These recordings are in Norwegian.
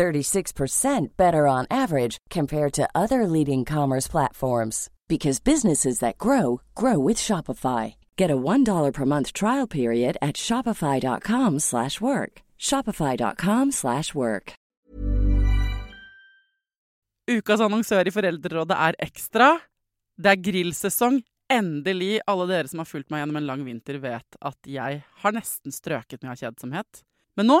36% better on average compared to other leading commerce platforms because businesses that grow grow with Shopify. Get a $1 per month trial period at shopify.com/work. shopify.com/work. Ukas annonsør i Foreldrerådet er Ekstra. Det er grillsesong. Endelig. Alle dere som har fulgt meg gjennom en lang vinter, vet at jeg har nesten strøket med av. Men nå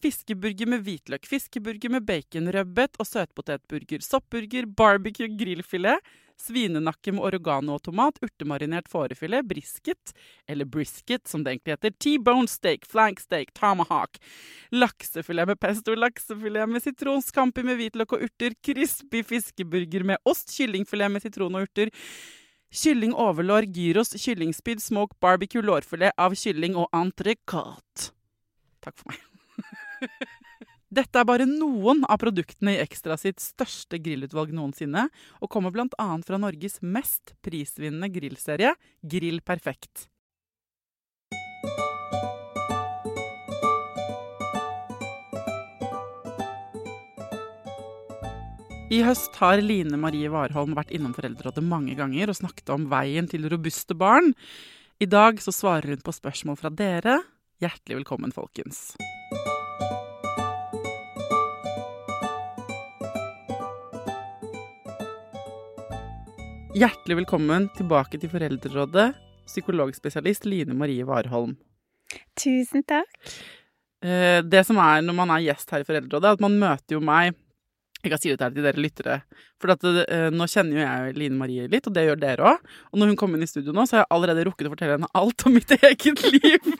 fiskeburger med hvitløk, fiskeburger med bacon, rødbet og søtpotetburger, soppburger, barbecue, grillfilet, svinenakke med oregano og tomat, urtemarinert fårefilet, brisket, eller brisket som det egentlig heter, T-bone steak, flank steak, tomahawk, laksefilet med pesto, laksefilet med sitron, scampi med hvitløk og urter, crispy fiskeburger med ost, kyllingfilet med sitron og urter, kylling overlår, gyros, kyllingspyd, smoke, barbecue, lårfilet av kylling og entrecôte. Takk for meg. Dette er bare noen av produktene i Ekstra sitt største grillutvalg noensinne, og kommer bl.a. fra Norges mest prisvinnende grillserie, Grill Perfekt. I høst har Line Marie Warholm vært innom Foreldrerådet mange ganger og snakket om veien til robuste barn. I dag så svarer hun på spørsmål fra dere. Hjertelig velkommen, folkens. Hjertelig velkommen tilbake til Foreldrerådet, psykologspesialist Line Marie Warholm. Tusen takk. Eh, Det som er når man er gjest her i Foreldrerådet, er at man møter jo meg Jeg kan si det til dere lyttere, for at, uh, nå kjenner jo jeg Line Marie litt, og det gjør dere òg. Og når hun kom inn i studio nå, så har jeg allerede rukket å fortelle henne alt om mitt eget liv.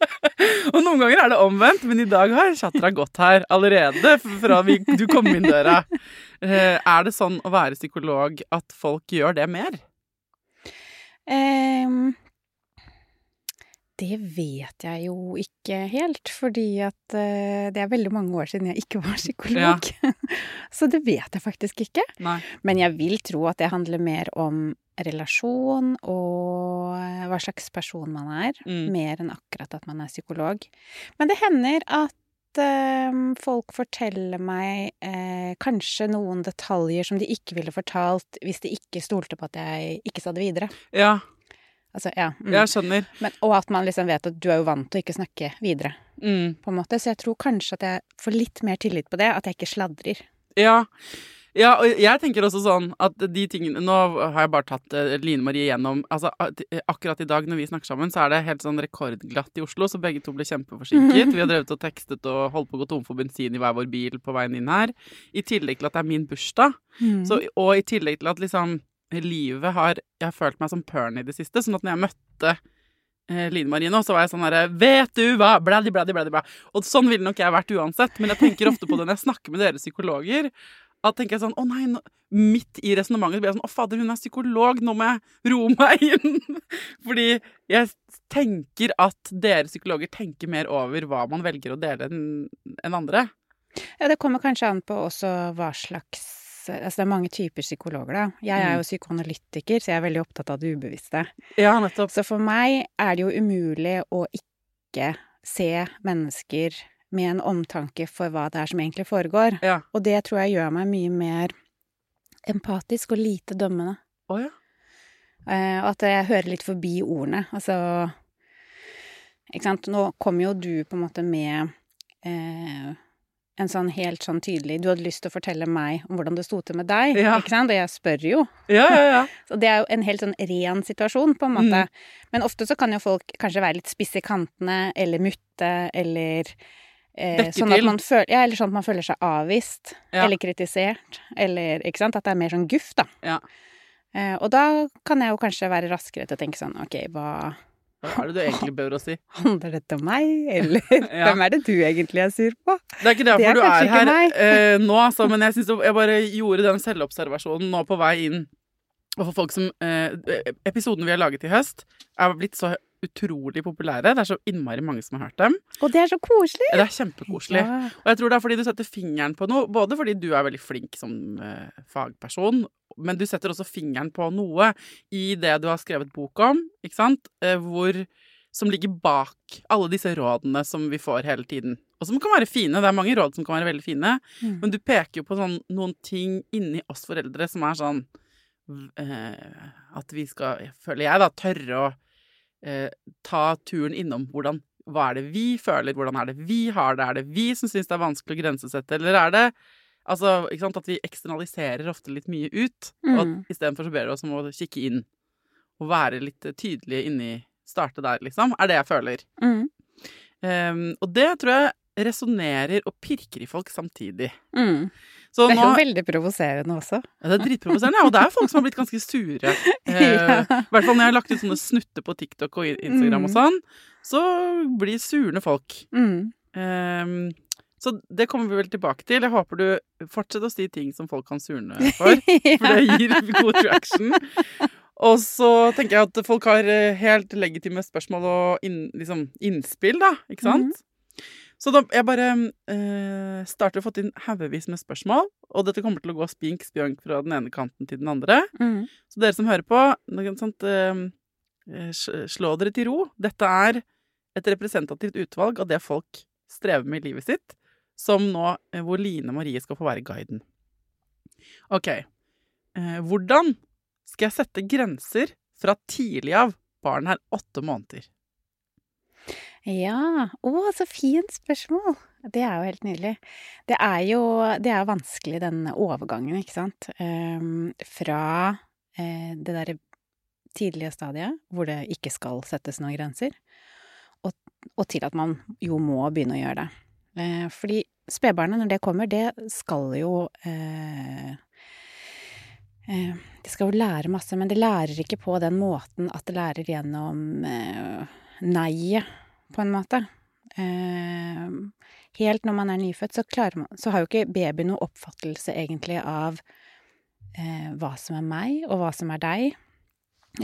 og noen ganger er det omvendt, men i dag har Chatra gått her allerede fra vi, du kom inn døra. Uh, Er det sånn å være psykolog at folk gjør det mer? Ehm, det vet jeg jo ikke helt, fordi at eh, det er veldig mange år siden jeg ikke var psykolog. Så det vet jeg faktisk ikke. Nei. Men jeg vil tro at det handler mer om relasjon og hva slags person man er, Mm. mer enn akkurat at man er psykolog. Men det hender at eh, folk forteller meg eh, kanskje noen detaljer som de ikke ville fortalt hvis de ikke stolte på at jeg ikke sa det videre. Ja, Altså, ja. Mm. jeg skjønner. Men, og at man liksom vet at du er jo vant til å ikke snakke videre, Mm. på en måte. Så jeg tror kanskje at jeg får litt mer tillit på det, at jeg ikke sladrer. Ja. ja, og jeg tenker også sånn at de tingene Nå har jeg bare tatt eh, Line Marie gjennom altså, Akkurat i dag når vi snakker sammen, så er det helt sånn rekordglatt i Oslo, så begge to ble kjempeforsinket. Vi har drevet og tekstet og holdt på å gå tom for bensin i hver vår bil på veien inn her. I tillegg til at det er min bursdag. Så, og i tillegg til at liksom livet har Jeg har følt meg som pørn i det siste. Sånn at når jeg møtte eh, Line Marie nå, så var jeg sånn herre Vet du hva? Bladdi, bladdi, bladdi. Og sånn ville nok jeg vært uansett. Men jeg tenker ofte på det når jeg snakker med dere psykologer. At tenker jeg sånn Å nei, nå, midt i resonnementet blir jeg sånn Å fader, hun er psykolog, nå må jeg roe meg inn. Fordi jeg tenker at dere psykologer tenker mer over hva man velger å dele enn andre. Ja, det kommer kanskje an på også hva slags Altså det er mange typer psykologer, da. Jeg er jo psykoanalytiker, så jeg er veldig opptatt av det ubevisste. Ja, nettopp. Så for meg er det jo umulig å ikke se mennesker med en omtanke for hva det er som egentlig foregår. Ja. Og det tror jeg gjør meg mye mer empatisk og lite dømmende. Oh, ja. Eh, og at jeg hører litt forbi ordene. Altså Ikke sant. Nå kommer jo du på en måte med eh, en sånn helt sånn tydelig Du hadde lyst til å fortelle meg om hvordan det sto til med deg, Ja. ikke sant? Og jeg spør jo. Ja, ja, ja. Så det er jo en helt sånn ren situasjon, på en måte. Mm. Men ofte så kan jo folk kanskje være litt spisse i kantene, eller mutte, eller eh, sånn at man føler, ja, eller sånn at man føler seg avvist, Ja. eller kritisert, eller Ikke sant? At det er mer sånn guff, da. Ja. Eh, og da kan jeg jo kanskje være raskere til å tenke sånn OK, hva Hva er det du egentlig bør å si? Handler dette om meg, eller Ja. hvem er det du egentlig er sur på? Det er ikke derfor er du er her eh, nå, altså, men jeg synes jeg bare gjorde den selvobservasjonen nå på vei inn. Og for folk som eh, Episodene vi har laget i høst, er blitt så utrolig populære. Det er så innmari mange som har hørt dem. Og det er så koselig! Det er kjempekoselig. Ja. Og jeg tror det er fordi du setter fingeren på noe, både fordi du er veldig flink som eh, fagperson, men du setter også fingeren på noe i det du har skrevet bok om, ikke sant? Eh, hvor Som ligger bak alle disse rådene som vi får hele tiden. Og som kan være fine. Det er mange råd som kan være veldig fine. Mm. Men du peker jo på sånn, noen ting inni oss foreldre som er sånn eh, At vi skal, føler jeg, da, tørre å eh, ta turen innom hvordan hva er det vi føler, hvordan er det vi har det, er det vi som syns det er vanskelig å grensesette, eller er det altså, ikke sant, at vi eksternaliserer ofte litt mye ut, og Mm. at istedenfor så ber du oss om å kikke inn og være litt eh, tydelige inni Starte der, liksom, er det jeg føler. Mm. Um, og det tror jeg resonnerer og pirker i folk samtidig. Mm. Så Det er nå jo veldig provoserende også. ja, det er dritprovoserende, ja, og det er folk som har blitt ganske sure. Eh, Ja. I hvert fall når jeg har lagt ut sånne snutter på TikTok og Instagram og Mm. sånn, så blir surne folk. Mm. Så det kommer vi vel tilbake til. Jeg håper du fortsetter å si ting som folk kan surne for, for det gir god traction. Og så tenker jeg at folk har eh, helt legitime spørsmål og inn, liksom, innspill, da, ikke sant? Så da jeg bare eh, starter å få inn haugevis med spørsmål, og dette kommer til å gå spink spjank fra den ene kanten til den andre. Mm. Så dere som hører på, sånt, eh, eh, slå dere til ro. Dette er et representativt utvalg av det folk strever med i livet sitt, som nå, eh, hvor Line Marie skal få være guiden. Ok. Eh, hvordan skal jeg sette grenser fra tidlig av? Barnet er åtte måneder. Ja. Å, så fint spørsmål! Det er jo helt nydelig. Det er jo, det er vanskelig, den overgangen, ikke sant? Ehm, fra eh, det derre tidlige stadiet, hvor det ikke skal settes noen grenser, og, og til at man jo må begynne å gjøre det. Eh, fordi spedbarnet, når det kommer, det skal jo eh, eh, Det skal jo lære masse, men det lærer ikke på den måten at det lærer gjennom nei-et, på en måte. Helt når man er nyfødt, så, man, så har jo ikke baby noen oppfattelse egentlig av hva som er meg, og hva som er deg.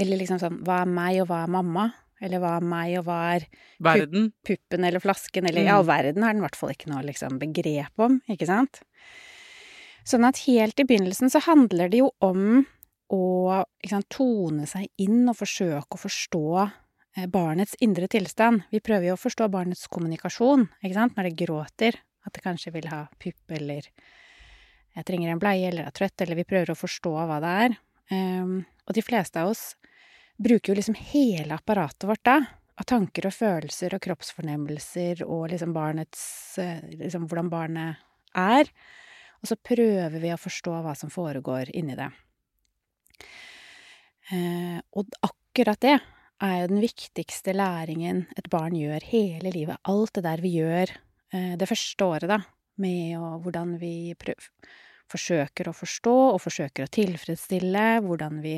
Eller liksom sånn Hva er meg, og hva er mamma? Eller hva er meg, og hva er Verden. puppen eller flasken, eller Mm. ja, verden har den i hvert fall ikke noe liksom, begrep om, ikke sant? Sånn at helt i begynnelsen så handler det jo om å sant, tone seg inn og forsøke å forstå eh, barnets indre tilstand. Vi prøver jo å forstå barnets kommunikasjon, ikke sant, når det gråter, at det kanskje vil ha pupp, eller jeg trenger en bleie, eller er trøtt, eller vi prøver å forstå hva det er. Um, og de fleste av oss bruker jo liksom hele apparatet vårt da, av tanker og følelser og kroppsfornemmelser og liksom barnets eh, Liksom hvordan barnet er. Og så prøver vi å forstå hva som foregår inni det. Eh, og akkurat det er jo den viktigste læringen et barn gjør hele livet. Alt det der vi gjør eh, det første året, da, med å, hvordan vi prøv, forsøker å forstå og forsøker å tilfredsstille, hvordan vi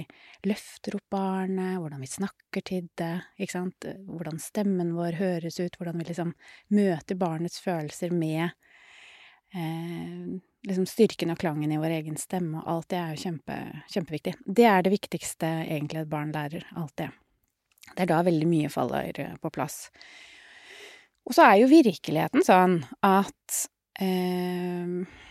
løfter opp barnet, hvordan vi snakker til det, ikke sant, hvordan stemmen vår høres ut, hvordan vi liksom møter barnets følelser med eh, liksom styrken og klangen i vår egen stemme, og alt det er jo kjempe, kjempeviktig. Det er det viktigste egentlig et barn lærer, alt det. Det er da veldig mye faller eh, på plass. Og så er jo virkeligheten sånn at eh,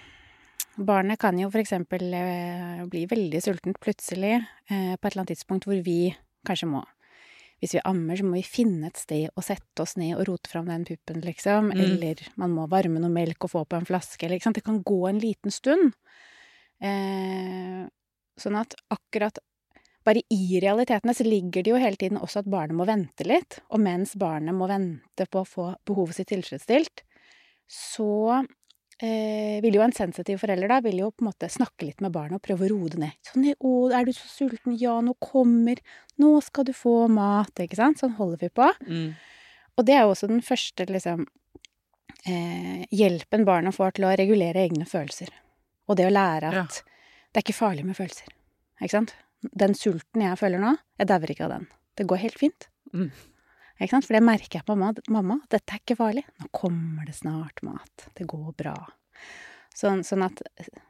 Barnet kan jo for eksempel eh, bli veldig sultent plutselig eh, på et eller annet tidspunkt hvor vi kanskje må Hvis vi ammer, så må vi finne et sted å sette oss ned og rote fram den puppen, liksom. Mm. Eller man må varme noe melk og få på en flaske, eller ikke sant. Det kan gå en liten stund. Eh, sånn at akkurat bare i realitetene så ligger det jo hele tiden også at barnet må vente litt. Og mens barnet må vente på å få behovet sitt tilfredsstilt, så eh, vil jo en sensitiv forelder da, vil jo på en måte snakke litt med barnet og prøve å roe det ned. Sånn, 'Å, er du så sulten? Ja, nå kommer Nå skal du få mat.' Ikke sant? Sånn holder vi på. Mm. Og det er jo også den første liksom eh, hjelpen barna får til å regulere egne følelser. Og det å lære Ja. at det er ikke farlig med følelser. Ikke sant? Den sulten jeg føler nå, jeg dauer ikke av den. Det går helt fint. Mm. For det merker jeg på mamma. Mamma, dette er ikke farlig. Nå kommer det snart mat. Det går bra. Sånn, sånn at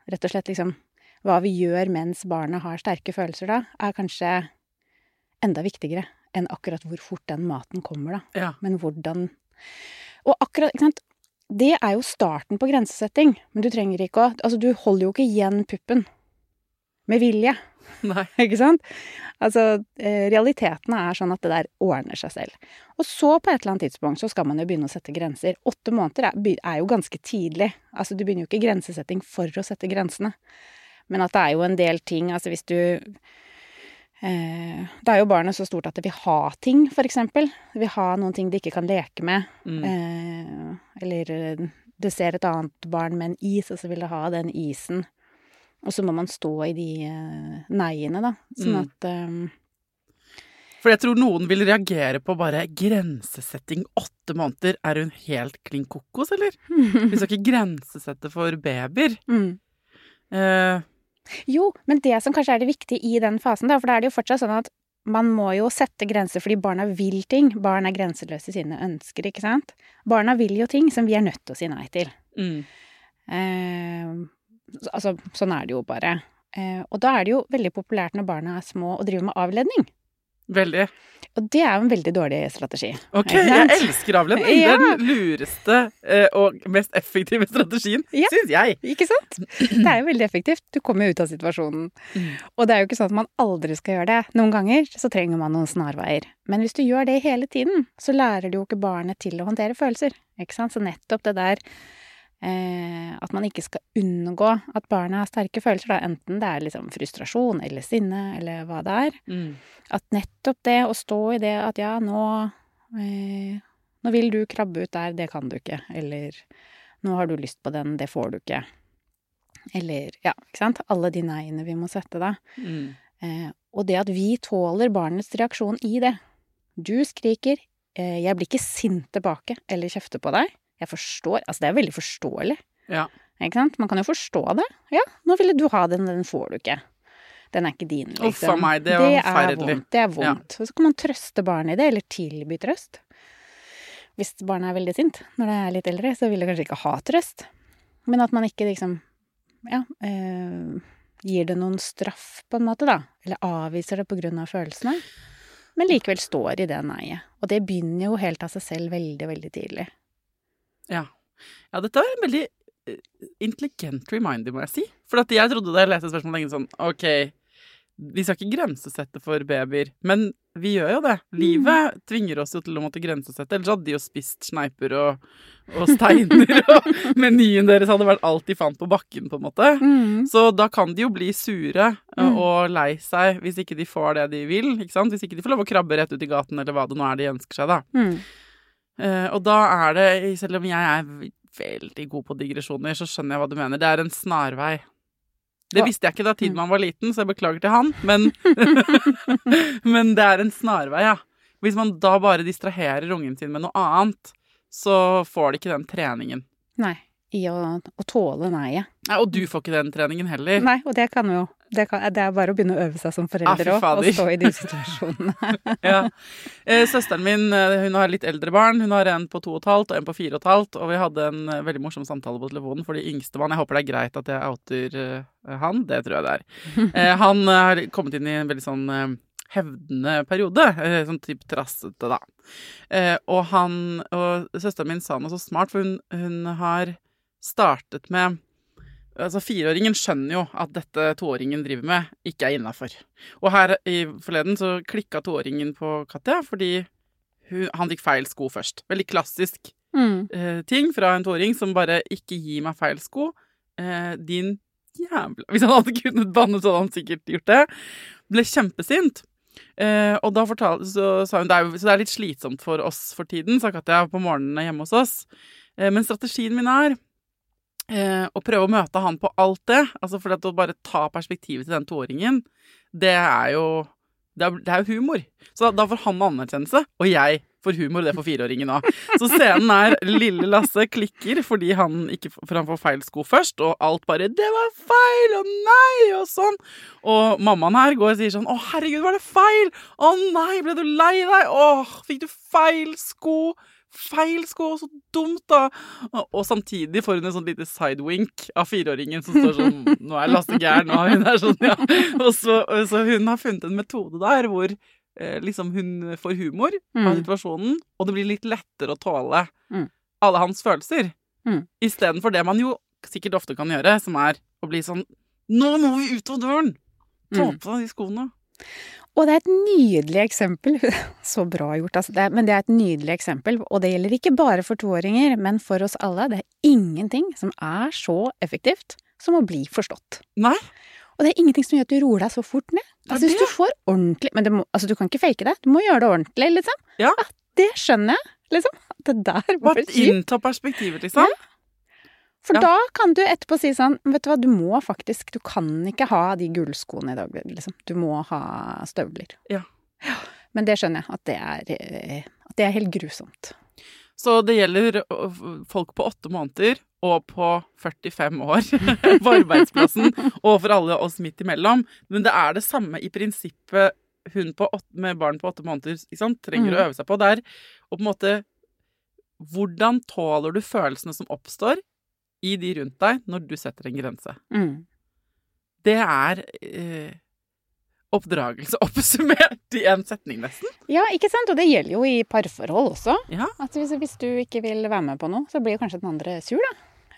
rett og slett liksom Hva vi gjør mens barnet har sterke følelser da, er kanskje enda viktigere enn akkurat hvor fort den maten kommer, da. Ja. Men hvordan Og akkurat, ikke sant Det er jo starten på grensesetting, men du trenger ikke å Altså, du holder jo ikke igjen puppen med vilje. Nei. Ikke sant? Altså, eh, realitetene er sånn at det der ordner seg selv. Og så, på et eller annet tidspunkt, så skal man jo begynne å sette grenser. Åtte måneder er, jo ganske tidlig. Altså, du begynner jo ikke grensesetting for å sette grensene. Men at det er jo en del ting, altså hvis du eh, Da er jo barnet så stort at det vil ha ting, eksempel. Det vil ha noen ting det ikke kan leke med. Mm. Eh, eller eh, det ser et annet barn med en is, og så vil det ha den isen. Og så må man stå i de eh, neiene, da. Sånn Mm. at eh, For jeg tror noen vil reagere på bare grensesetting åtte måneder. Er hun helt klin kokos, eller? Vi skal ikke grensesette for babyer. mm. Uh. Jo, men det som kanskje er det viktige i den fasen, da, for da er det jo fortsatt sånn at man må jo sette grenser fordi barna vil ting. Barn er grenseløse i sine ønsker, ikke sant? Barna vil jo ting som vi er nødt til å si nei til. mm. Altså, sånn er det jo bare. Eh, og da er det jo veldig populært når barna er små og driver med avledning. Veldig. Og det er jo en veldig dårlig strategi. Ok, jeg elsker avledning. Ja. Den lureste eh, og mest effektive strategien, Ja. syns jeg. Ikke sant? Det er jo veldig effektivt. Du kommer jo ut av situasjonen. Mm. Og det er jo ikke sånn at man aldri skal gjøre det. Noen ganger så trenger man noen snarveier. Men hvis du gjør det hele tiden, så lærer du jo ikke barnet til å håndtere følelser. Ikke sant? Så nettopp det der at man ikke skal unngå at barna har sterke følelser, da, enten det er liksom frustrasjon eller sinne eller hva det er. Mm. At nettopp det å stå i det at ja, nå eh, Nå vil du krabbe ut der, det kan du ikke. Eller nå har du lyst på den, det får du ikke. Eller ja, ikke sant. Alle de nei-ene vi må sette, da. Mm. Eh, og det at vi tåler barnets reaksjon i det. Du skriker, eh, jeg blir ikke sint tilbake eller kjefter på deg. Jeg forstår, altså det er veldig forståelig. Ja. Ikke sant? Man kan jo forstå det. Ja, nå ville du ha den, den får du ikke. Den er ikke din, liksom. Uff a meg, det forferdelig. Er vondt, det er vondt. Og så kan man trøste barnet i det, eller tilby trøst. Hvis barnet er veldig sint når det er litt eldre, så vil det kanskje ikke ha trøst. Men at man ikke liksom, ja, eh, gir det noen straff, på en måte, da. Eller avviser det på grunn av følelsene. Men likevel står i det nei-et. Og det begynner jo helt av seg selv veldig, veldig tidlig. Ja. ja, dette var en veldig eh, intelligent reminder, må jeg si. For jeg trodde da jeg leste spørsmålet lenge sånn Ok, vi skal ikke grensesette for babyer, men vi gjør jo det. Livet tvinger oss jo til å måtte grensesette, ellers hadde de jo spist sneiper og, og steiner, og menyen deres hadde vært alt de fant på bakken, på en måte. Så da kan de jo bli sure eh, Mm. og lei seg hvis ikke de får det de vil. ikke sant? Hvis ikke de får lov å krabbe rett ut i gaten, eller hva det nå er de ønsker seg, da. Mm. Eh, og da er det, selv om jeg er veldig god på digresjoner, så skjønner jeg hva du mener. Det er en snarvei. Det visste jeg ikke da tiden Tidemann var liten, så jeg beklager til han, men Men det er en snarvei, ja. Hvis man da bare distraherer ungen sin med noe annet, så får de ikke den treningen. Nei. I å, å tåle nei-et. Ja, og du får ikke den treningen heller. Nei, og det kan jo det, kan, det er bare å begynne å øve seg som Ah, forelder òg, fader. og stå i de situasjonene. Ja. Eh, søsteren min eh, hun har litt eldre barn. Hun har en på to og et halvt og en på fire og et halvt. Og vi hadde en eh, veldig morsom samtale på telefonen for de yngste barn. Jeg håper det er greit at jeg outer han. Det tror jeg det er. Eh, han har kommet inn i en veldig sånn hevdende periode. Sånn type trassete, da. Og han og søsteren min sa noe så smart, for hun, hun har startet med Altså Fireåringen skjønner jo at dette toåringen driver med, ikke er innafor. Og her i forleden så klikka toåringen på Katja fordi hun, han fikk feil sko først. Veldig klassisk Mm. eh, ting fra en toåring som bare 'ikke gi meg feil sko'. Eh, din jævla Hvis han hadde kunnet banne, så hadde han sikkert gjort det. Ble kjempesint. Eh, og da fortalte, så sa hun det er, så det er litt slitsomt for oss for tiden, sa Katja på morgenene hjemme hos oss. Eh, men strategien min er Eh, å prøve å møte han på alt det. Altså for å bare ta perspektivet til den toåringen, det er jo det er, det er humor. Så da, da får han anerkjennelse, og jeg får humor, det får fireåringen òg. Så scenen er lille Lasse klikker fordi han, ikke, for han får feil sko først, og alt bare 'Det var feil!' Å 'nei!' og sånn. Og mammaen her går og sier sånn 'Å, herregud, var det feil?' 'Å nei, ble du lei deg?' 'Å, fikk du feil sko?' Feil sko, så dumt, da! Og, samtidig får hun en sånn lite sidewink av fireåringen som står sånn Nå er Lasse gæren, og hun er sånn, ja. Og så, så hun har funnet en metode der hvor eh, liksom hun får humor av Mm. situasjonen, og det blir litt lettere å tåle Mm. alle hans følelser. Mm. Istedenfor det man jo sikkert ofte kan gjøre, som er å bli sånn Nå må vi ut av døren! Ta Mm. på deg de skoene. Og det er et nydelig eksempel. Så bra gjort, altså. Det er, men det er et nydelig eksempel. Og det gjelder ikke bare for toåringer, men for oss alle. Det er ingenting som er så effektivt som å bli forstått. Nei. Og det er ingenting som gjør at du roer deg så fort ned. Altså, hvis du får ordentlig Men det må, altså, du kan ikke fake det. Du må gjøre det ordentlig, liksom. Ja. det skjønner jeg, liksom. Det der var Bare kjipt. innta perspektivet, liksom. For Ja. da kan du etterpå si sånn Vet du hva, du må faktisk Du kan ikke ha de gullskoene i dag, liksom. Du må ha støvler. Ja. Men det skjønner jeg, at det er, eh, at det er helt grusomt. Så det gjelder folk på åtte måneder og på 45 år på arbeidsplassen, og for alle oss midt imellom. Men det er det samme i prinsippet hun på åtte, med barn på åtte måneder sant, trenger å Mm. øve seg på. Det er å på en måte Hvordan tåler du følelsene som oppstår i de rundt deg når du setter en grense? Mm. Det er eh, oppdragelse oppsummert i en setning, nesten. Ja, ikke sant? Og det gjelder jo i parforhold også. Ja. At hvis, hvis du ikke vil være med på noe, så blir kanskje den andre sur, da.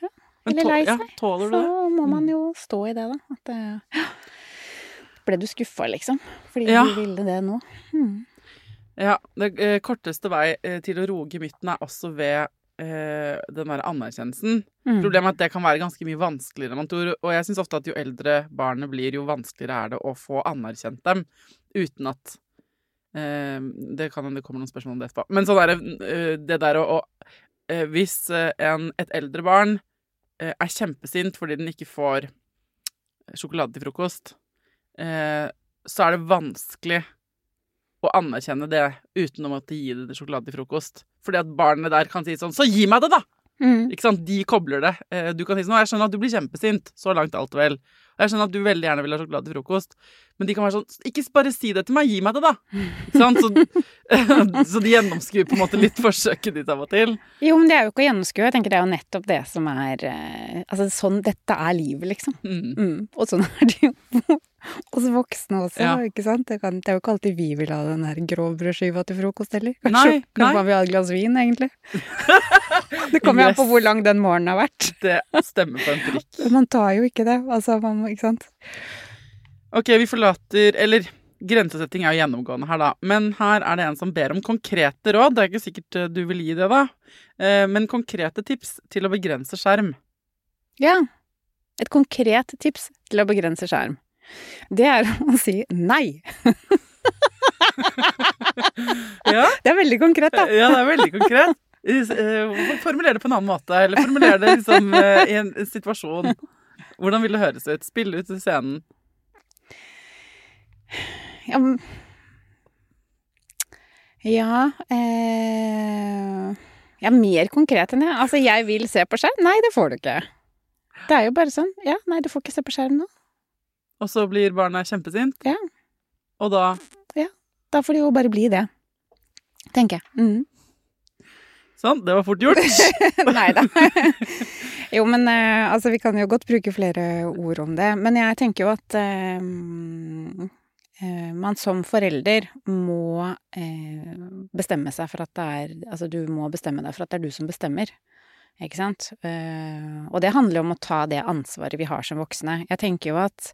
Ja. Eller lei ja, seg. tåler Så du det? Så må man jo stå i det, da. At det ja. Ble du skuffa, liksom? Fordi Ja. du ville det nå? Hmm. Ja, det eh, korteste vei eh, til å roge gemyttene er også ved eh, den der anerkjennelsen. Mm. Problemet er at det kan være ganske mye vanskeligere enn man tror, og jeg syns ofte at jo eldre barnet blir, jo vanskeligere er det å få anerkjent dem uten at eh, Det kan hende det kommer noen spørsmål om det etterpå. Men sånn er det, eh, det der å, å eh, Hvis eh, en, et eldre barn er kjempesint fordi den ikke får sjokolade til frokost, så er det vanskelig å anerkjenne det uten å måtte gi det sjokolade til frokost. Fordi at barnet der kan si sånn Så gi meg det, da! Mm. Ikke sant? De kobler det. Eh, Du kan si sånn «Å, Jeg skjønner at du blir kjempesint. Så langt alt vel. Og jeg skjønner at du veldig gjerne vil ha sjokolade til frokost. Men de kan være sånn Ikke bare si det til meg, gi meg det, da! Ikke sant? Så, så de gjennomskuer på en måte litt forsøket ditt av og til. Jo, men det er jo ikke å gjennomskue. Jeg tenker det er jo nettopp det som er eh, Altså sånn Dette er livet, liksom. Mm. Mm. Og sånn er det jo hos voksne også, Ja. ikke sant? Det, kan, det er jo ikke alltid vi vil ha den her grov brødskiva til frokost heller. Kanskje, Nei, kanskje nei. man vil ha et glass vin, egentlig. det kommer yes. an på hvor lang den morgenen har vært. Det stemmer på en prikk. Man tar jo ikke det. Altså, man må, ikke sant? Ok, vi forlater Eller grensesetting er jo gjennomgående her, da. Men her er det en som ber om konkrete råd. Det er ikke sikkert eh, du vil gi det, da. Eh, Men konkrete tips til å begrense skjerm. Ja. Et konkret tips til å begrense skjerm. Det er å si nei. Ja, Det er veldig konkret, da. ja det er veldig konkret. Eh, Formuler det på en annen måte, eller formuler det liksom eh, i en situasjon. Hvordan vil det høres ut? Spille ut scenen. Ja, ja eh, Ja, mer konkret enn det. Altså, jeg vil se på skjerm. Nei, det får du ikke. Det er jo bare sånn. Ja, nei, du får ikke se på skjerm nå. Og så blir barna kjempesint. Ja. Og da Ja. Da får de jo bare bli det. Tenker jeg. Mm. Sånn, det var fort gjort. Nei da. jo, men eh, altså, vi kan jo godt bruke flere ord om det. Men jeg tenker jo at eh, eh, man som forelder må eh, bestemme seg for at det er Altså, du må bestemme deg for at det er du som bestemmer. Ikke sant? Eh, og det handler jo om å ta det ansvaret vi har som voksne. Jeg tenker jo at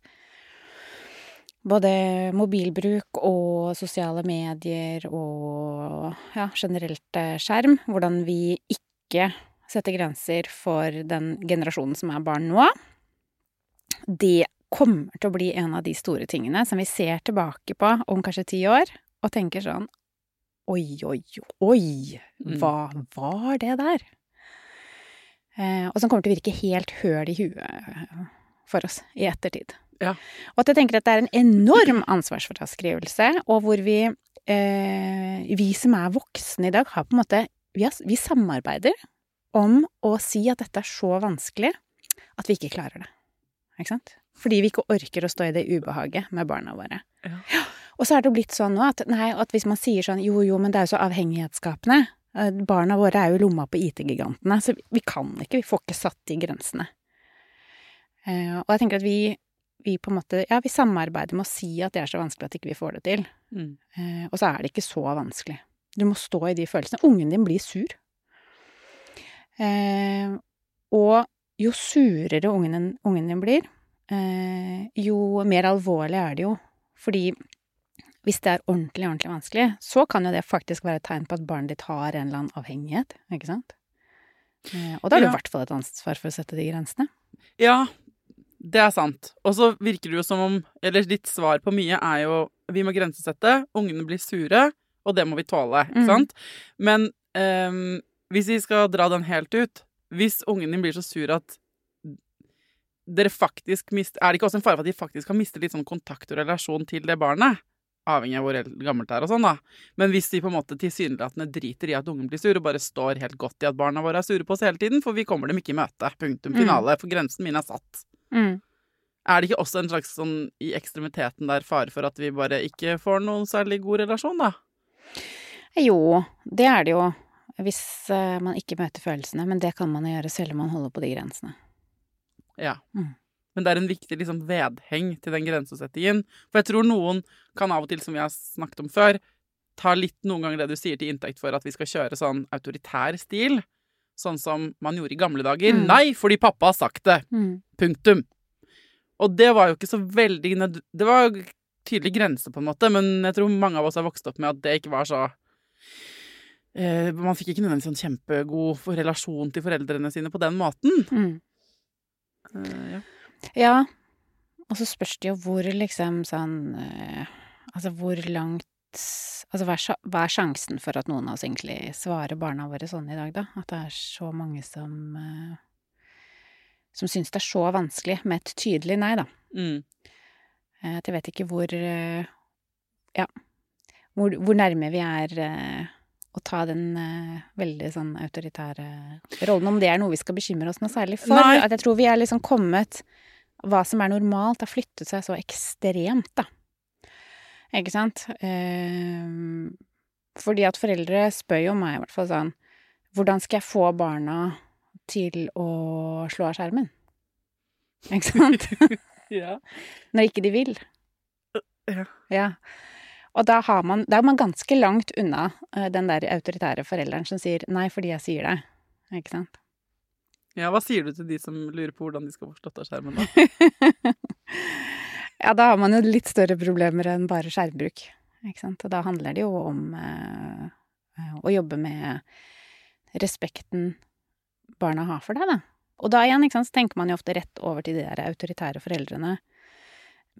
både mobilbruk og sosiale medier og ja, generelt eh, skjerm, hvordan vi ikke setter grenser for den generasjonen som er barn nå, det kommer til å bli en av de store tingene som vi ser tilbake på om kanskje ti år, og tenker sånn Oi, oi, oi, Mm. hva var det der? Eh, og som kommer til å virke helt høl i huet for oss i ettertid. Ja. Og at jeg tenker at det er en enorm ansvarsfraskrivelse, og hvor vi, eh, vi som er voksne i dag, har på en måte vi, har, vi samarbeider om å si at dette er så vanskelig at vi ikke klarer det. Ikke sant? Fordi vi ikke orker å stå i det ubehaget med barna våre. Ja. Og så er det blitt sånn nå at, nei, at hvis man sier sånn jo, jo, men det er jo så avhengighetsskapende. Eh, Barna våre er jo lomma på IT-gigantene, så vi kan ikke, vi får ikke satt de grensene. Eh, og jeg tenker at vi, vi på en måte, ja, vi samarbeider med å si at det er så vanskelig at ikke vi får det til. Mm. Eh, og så er det ikke så vanskelig. Du må stå i de følelsene. Ungen din blir sur. Eh, og jo surere ungen, ungen din blir, eh, jo mer alvorlig er det jo. Fordi hvis det er ordentlig, ordentlig vanskelig, så kan jo det faktisk være et tegn på at barnet ditt har en eller annen avhengighet, ikke sant? Eh, og da har du Ja. i hvert fall et ansvar for å sette de grensene. Ja, det er sant. Og så virker det jo som om Eller ditt svar på mye er jo vi må grensesette, ungene blir sure, og det må vi tåle, ikke mm. sant? Men um, hvis vi skal dra den helt ut Hvis ungen din blir så sur at dere faktisk mister Er det ikke også en fare for at de faktisk kan miste litt sånn kontakt og relasjon til det barnet? Avhengig av hvor gammelt det er og sånn, da. Men hvis de på en måte tilsynelatende driter i at ungen blir sur, og bare står helt godt i at barna våre er sure på oss hele tiden, for vi kommer dem ikke i møte. Punktum Mm. finale. For grensen min er satt. Mm. Er det ikke også en slags sånn i ekstremiteten der fare for at vi bare ikke får noen særlig god relasjon, da? Jo, det er det jo. Hvis eh, man ikke møter følelsene. Men det kan man gjøre selv om man holder på de grensene. Ja. Mm. Men det er en viktig liksom, vedheng til den grensesettingen. For jeg tror noen kan av og til, som vi har snakket om før, ta litt noen ganger det du sier til inntekt for at vi skal kjøre sånn autoritær stil. Sånn som man gjorde i gamle dager. Mm. Nei, fordi pappa har sagt det. Punktum. Og det var jo ikke så veldig. Det var jo tydelig grense, på en måte, men jeg tror mange av oss har vokst opp med at det ikke var så eh, Man fikk ikke nødvendigvis en kjempegod relasjon til foreldrene sine på den måten. Mm. Uh, ja. Ja. Og så spørs det jo hvor liksom sånn eh, Altså hvor langt Altså hva er, hva er sjansen for at noen av oss egentlig svarer barna våre sånn i dag, da? At det er så mange som eh, Som syns det er så vanskelig med et tydelig nei, da. Mm. Eh, At jeg vet ikke hvor eh, Ja. Hvor, hvor nærme vi er å ta den veldig sånn autoritære rollen. Om det er noe vi skal bekymre oss noe særlig for. Nei. At jeg tror vi er liksom kommet Hva som er normalt, har flyttet seg så ekstremt, da. Ikke sant? Eh, fordi at foreldre spør jo meg i hvert fall sånn Hvordan skal jeg få barna til å slå av skjermen? Ikke sant? ja. Når ikke de vil. Ja. Ja. Og da, har man, da er man ganske langt unna eh, den der autoritære forelderen som sier 'nei, fordi jeg sier det'. Ikke sant? ja, hva sier du til de som lurer på hvordan de skal få slått av skjermen, da? ja, da har man jo litt større problemer enn bare skjermbruk. Ikke sant? Og da handler det jo om eh, eh, å jobbe med respekten barna har for deg, da. Og da igjen, ikke sant, så tenker man jo ofte rett over til de der autoritære foreldrene.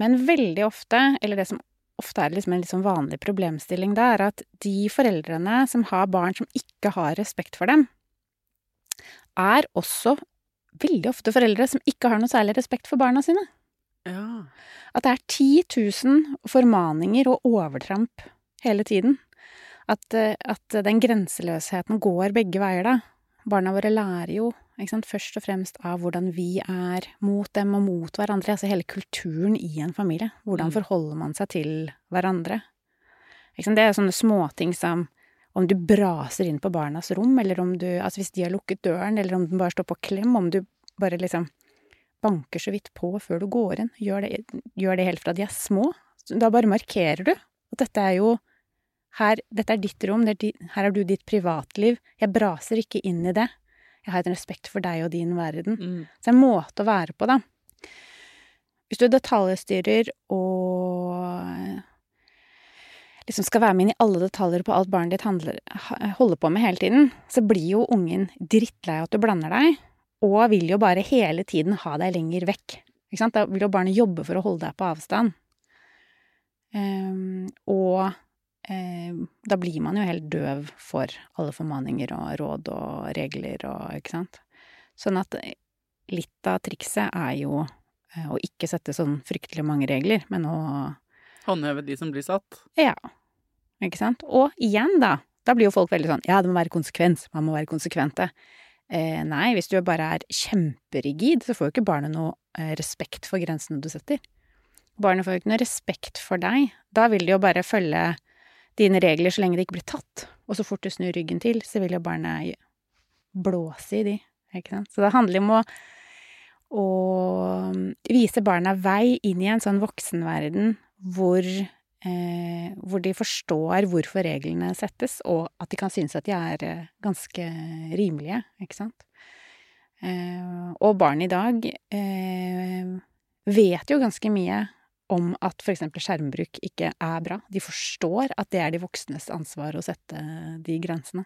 Men veldig ofte, eller det som ofte er liksom en sånn vanlig problemstilling, det er at de foreldrene som har barn som ikke har respekt for dem, er også veldig ofte foreldre som ikke har noe særlig respekt for barna sine. Ja. At det er 10 000 formaninger og overtramp hele tiden. At, eh, at den grenseløsheten går begge veier, da. Barna våre lærer jo sant, først og fremst av hvordan vi er mot dem og mot hverandre. Altså hele kulturen i en familie. Hvordan Mm. forholder man seg til hverandre? Sant, det er sånne småting som om du braser inn på barnas rom, eller om du Altså hvis de har lukket døren, eller om den bare står på klem, om du bare liksom banker så vidt på før du går inn. Gjør det, gjør det helt fra de er små. Da bare markerer du at dette er jo her, dette er ditt rom, det er di, her har du ditt privatliv. Jeg braser ikke inn i det. Jeg har et respekt for deg og din verden. Mm. Så en måte å være på, da. Hvis du detaljstyrer og liksom skal være med inn i alle detaljer på alt barnet ditt handler, holder på med hele tiden, så blir jo ungen drittlei at du blander deg, og vil jo bare hele tiden ha deg lenger vekk. Ikke sant? Da vil jo barnet jobbe for å holde deg på avstand. Um, og um, da blir man jo helt døv for alle formaninger og råd og regler og Ikke sant? Sånn at litt av trikset er jo eh, å ikke sette sånn fryktelig mange regler, men å Håndheve de som blir satt. Ja. Ikke sant? Og igjen, da. Da blir jo folk veldig sånn Ja, det må være konsekvens. Man må være konsekvente. Eh, nei, hvis du bare er kjemperigid, så får jo ikke barnet noe eh, respekt for grensene du setter. Barnet får jo ikke noe respekt for deg. Da vil de jo bare følge dine regler så lenge det ikke blir tatt. Og så fort du snur ryggen til, så vil jo barnet blåse i de. Ikke sant? Så det handler om å, å vise barna vei inn i en sånn voksenverden hvor, hvor de forstår hvorfor reglene settes, og at de kan synes at de er eh, ganske rimelige, ikke sant. Eh, og barn i dag eh, vet jo ganske mye om at eksempel skjermbruk ikke er bra. De forstår at det er de voksnes ansvar å sette de grensene.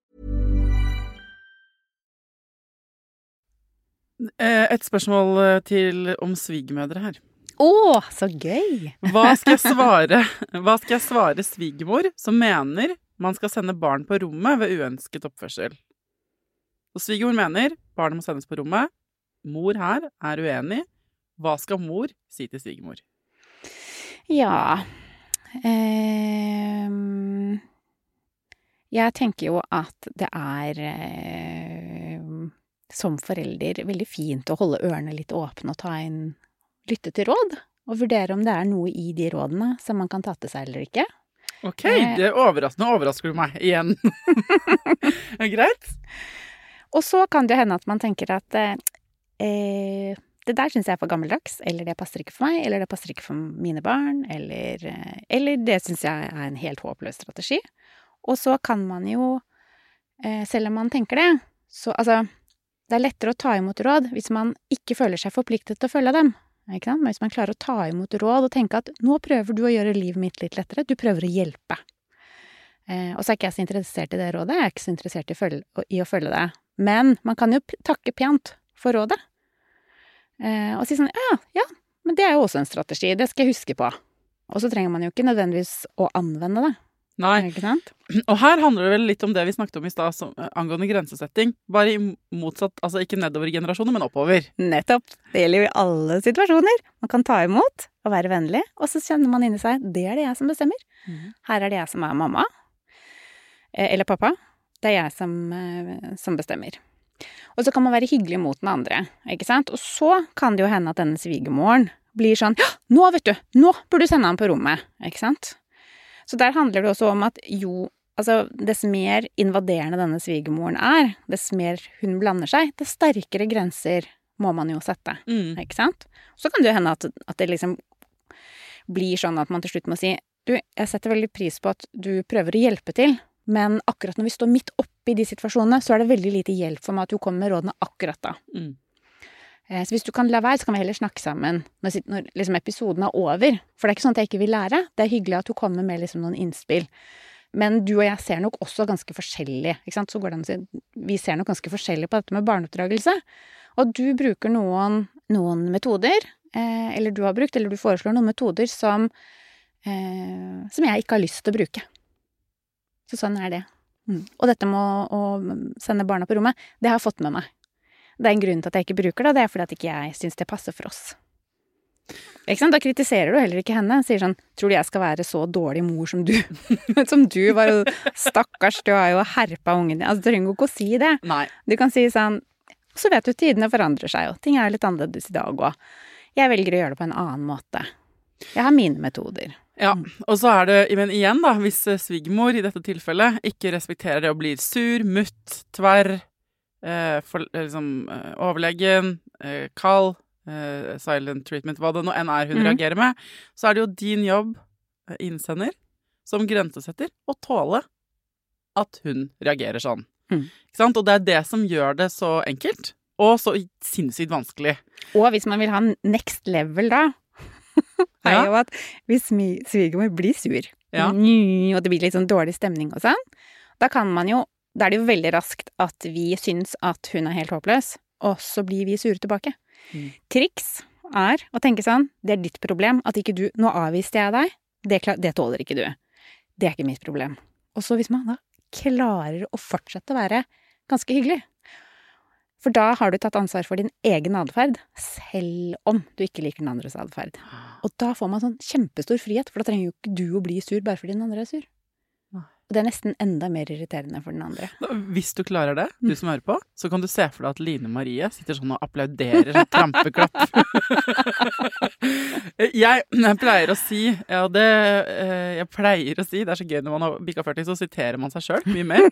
Et spørsmål eh, til om svigermødre her. Å, så gøy! Hva skal jeg svare, Hva skal jeg svare svigermor som mener man skal sende barn på rommet ved uønsket oppførsel? Og svigermor mener barnet må sendes på rommet. Mor her er uenig. Hva skal mor si til svigermor? Ja eh, Jeg tenker jo at det er eh, som forelder veldig fint å holde ørene litt åpne og ta inn lytte til råd. Og vurdere om det er noe i de rådene som man kan ta til seg eller ikke. Ok, det er nå overrasker du meg igjen. Greit? Og så kan det hende at man tenker at eh, eh, det der syns jeg er for gammeldags, eller det passer ikke for meg, eller det passer ikke for mine barn, eller, eh, eller det syns jeg er en helt håpløs strategi. Og så kan man jo, eh, selv om man tenker det, så altså Det er lettere å ta imot råd hvis man ikke føler seg forpliktet til å følge dem. Men hvis man klarer å ta imot råd og tenke at nå prøver du å gjøre livet mitt litt lettere, du prøver å hjelpe. Eh, og så er ikke jeg så interessert i det rådet, jeg er ikke så interessert i, følge, i å følge det. Men man kan jo takke pent for rådet. Eh, og si sånn ja, ja, men det er jo også en strategi, det skal jeg huske på. Og så trenger man jo ikke nødvendigvis å anvende det. Nei. Og her handler det vel litt om det vi snakket om i stad angående grensesetting. Bare i motsatt, altså ikke nedover i generasjoner, men oppover. Nettopp. Det gjelder jo i alle situasjoner. Man kan ta imot og være vennlig, og så kjenner man inni seg det er det jeg som bestemmer. Her er det jeg som er mamma. Eh, Eller pappa. Det er jeg som, eh, som bestemmer. Og så kan man være hyggelig mot den andre, ikke sant. Og så kan det jo hende at denne svigermoren blir sånn Ja, nå, vet du! Nå burde du sende ham på rommet! Ikke sant. Så der handler det også om at jo Altså, dess mer invaderende denne svigermoren er, dess mer hun blander seg, dess sterkere grenser må man jo sette. Mm. Ikke sant? Så kan det jo hende at, at det liksom blir sånn at man til slutt må si Du, jeg setter veldig pris på at du prøver å hjelpe til, men akkurat når vi står midt oppi de situasjonene, så er det veldig lite hjelp for meg at du kommer med rådene akkurat da. Mm. Eh, Så hvis du kan la være, så kan vi heller snakke sammen når, når liksom episoden er over. For det er ikke sånn at jeg ikke vil lære. Det er hyggelig at du kommer med liksom noen innspill. Men du og jeg ser nok også ganske forskjellig, ikke sant. Så går det an å si Vi ser nok ganske forskjellig på dette med barneoppdragelse. Og du bruker noen, noen metoder, eh, eller du har brukt, eller du foreslår noen metoder som eh, som jeg ikke har lyst til å bruke. Så sånn er det. Mm. Og dette med å, å, sende barna på rommet, det har jeg fått med meg. Det er en grunn til at jeg ikke bruker det, og det er fordi at ikke jeg syns det passer for oss. Da kritiserer du heller ikke henne. Sier sånn 'Tror du jeg skal være så dårlig mor som du?' som du var jo Stakkars, du har jo herpa ungen din. Altså, du trenger jo ikke å si det. Nei. Du kan si sånn Så vet du, tidene forandrer seg jo. Ting er litt annerledes i dag òg. Jeg velger å gjøre det på en annen måte. Jeg har mine metoder. Ja, og så er det, men igjen da, hvis eh, svigermor i dette tilfellet ikke respekterer det og blir sur, mutt, tverr, for, liksom eh, overlegen, eh, kald, eh, silent treatment, hva det nå enn er hun Mhm. reagerer med, så er det jo din jobb, eh, innsender, som grensesetter, å tåle at hun reagerer sånn. Mm. Ikke sant? Og det er det som gjør det så enkelt, og så sinnssykt vanskelig. Og hvis man vil ha next level da, er jo at hvis svigermor blir sur, Ja. mm, og det blir litt sånn dårlig stemning og sånn, da kan man jo Da er det jo veldig raskt at vi syns at hun er helt håpløs, og så blir vi sure tilbake. Mm. Triks er å tenke sånn Det er ditt problem at ikke du Nå avviste jeg deg. Det, det tåler ikke du. Det er ikke mitt problem. Og så hvis man da klarer å fortsette å være ganske hyggelig, for da har du tatt ansvar for din egen atferd, selv om du ikke liker den andres atferd. Og da får man sånn kjempestor frihet, for da trenger jo ikke du å bli sur bare fordi den andre er sur. Og det er nesten enda mer irriterende for den andre. Hvis du klarer det, Mm. du som hører på, så kan du se for deg at Line Marie sitter sånn og applauderer sånn trampeklapp. jeg, jeg pleier å si, ja det eh, Jeg pleier å si, det er så gøy når man har bikka 40, så siterer man seg sjøl mye mer.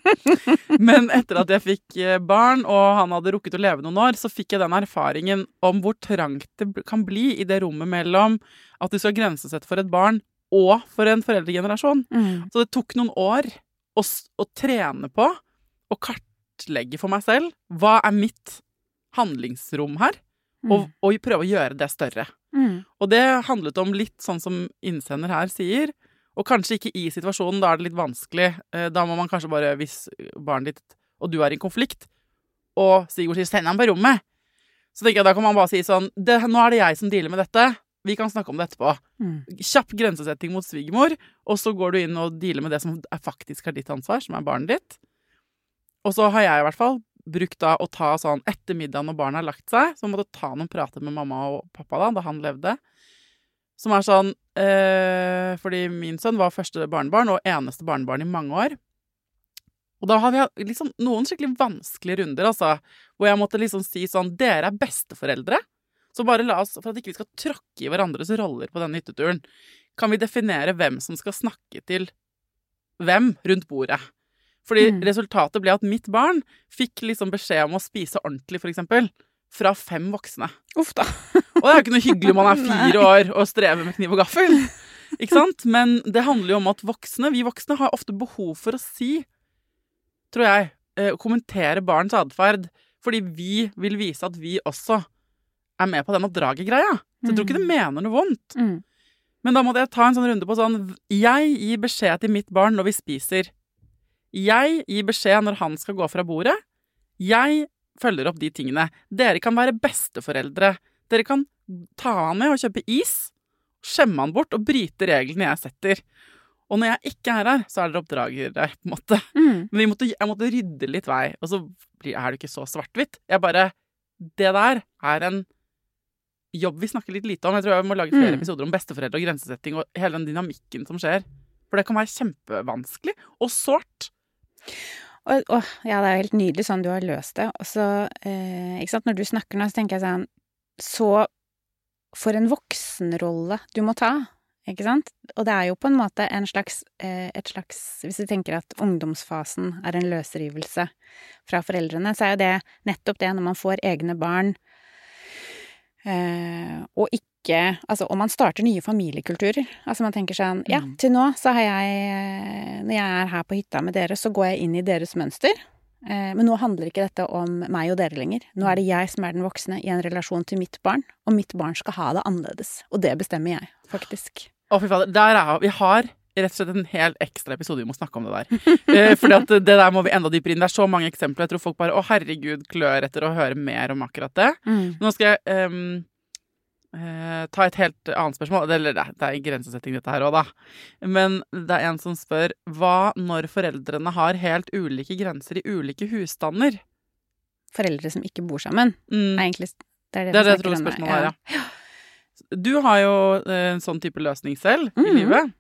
Men etter at jeg fikk eh, barn, og han hadde rukket å leve noen år, så fikk jeg den erfaringen om hvor trangt det kan bli i det rommet mellom at du skal grensesette for et barn og for en foreldregenerasjon. Mm. Så det tok noen år å, å trene på å kartlegge for meg selv hva er mitt handlingsrom her, og, og prøve å gjøre det større. Mm. Og det handlet om litt sånn som innsender her sier, og kanskje ikke i situasjonen, da er det litt vanskelig. Eh, Da må man kanskje bare, hvis barnet ditt og du er i en konflikt, og Sigurd sier 'send ham på rommet', så tenker jeg da kan man bare si sånn det, 'Nå er det jeg som dealer med dette. Vi kan snakke om det etterpå'. Mm. Kjapp grensesetting mot svigermor, og så går du inn og dealer med det som er faktisk er ditt ansvar, som er barnet ditt. Og så har jeg i hvert fall brukt da å ta sånn etter middagen når barna har lagt seg, så måtte ta noen prater med mamma og pappa da, da han levde. Som er sånn eh, Fordi min sønn var første barnebarn, og eneste barnebarn i mange år. Og da hadde jeg liksom noen skikkelig vanskelige runder, altså. Hvor jeg måtte liksom si sånn Dere er besteforeldre. Så bare la oss, for at ikke vi skal tråkke i hverandres roller på denne hytteturen, kan vi definere hvem som skal snakke til hvem rundt bordet. Fordi Mm. resultatet ble at mitt barn fikk liksom beskjed om å spise ordentlig, for eksempel, fra fem voksne. Uff da. Og det er jo ikke noe hyggelig om man er fire år og strever med kniv og gaffel. Ikke sant? Men det handler jo om at voksne, vi voksne har ofte behov for å si, tror jeg, eh, kommentere barns atferd. Fordi vi vil vise at vi også er med på den oppdragergreia. Så jeg tror ikke det mener noe vondt. Mm. Men da måtte jeg ta en sånn runde på sånn Jeg gir beskjed til mitt barn når vi spiser. Jeg gir beskjed når han skal gå fra bordet. Jeg følger opp de tingene. Dere kan være besteforeldre. Dere kan ta han med og kjøpe is, skjemme han bort og bryte reglene jeg setter. Og når jeg ikke er her, så er dere oppdragere, på en måte. Mm. Men måtte, jeg måtte rydde litt vei. Og så er det ikke så svart-hvitt. Jeg bare Det der er en jobb vi snakker litt lite om. Jeg tror jeg må lage flere Mm. episoder om besteforeldre og grensesetting og hele den dynamikken som skjer. For det kan være kjempevanskelig og sårt. Og, og, ja, det er jo helt nydelig sånn du har løst det. Og så, eh, ikke sant, når du snakker nå, så tenker jeg sånn Så for en voksenrolle du må ta, ikke sant? Og det er jo på en måte en slags, eh, et slags Hvis du tenker at ungdomsfasen er en løsrivelse fra foreldrene, så er jo det nettopp det når man får egne barn, og ikke Altså om man starter nye familiekulturer. Altså man tenker sånn Ja, Mm. til nå så har jeg eh, Når jeg er her på hytta med dere, så går jeg inn i deres mønster. Eh, Men nå handler ikke dette om meg og dere lenger. Nå er det jeg som er den voksne i en relasjon til mitt barn, og mitt barn skal ha det annerledes. Og det bestemmer jeg, faktisk. Å, fy fader. Der er Vi har rett og slett en hel ekstra episode vi må snakke om det der. Eh, fordi at det der må vi enda dypere inn. Det er så mange eksempler. Jeg tror folk bare å herregud klør etter å høre mer om akkurat det. Mm. Nå skal jeg um, uh, ta et helt annet spørsmål. Eller det, det er grensesetting dette her òg, da. Men det er en som spør hva når foreldrene har helt ulike grenser i ulike husstander? Foreldre som ikke bor sammen, Mm. er egentlig Det er det, Det er det jeg tror spørsmålet er, ja. Du har jo eh, en sånn type løsning selv i Mhm. livet.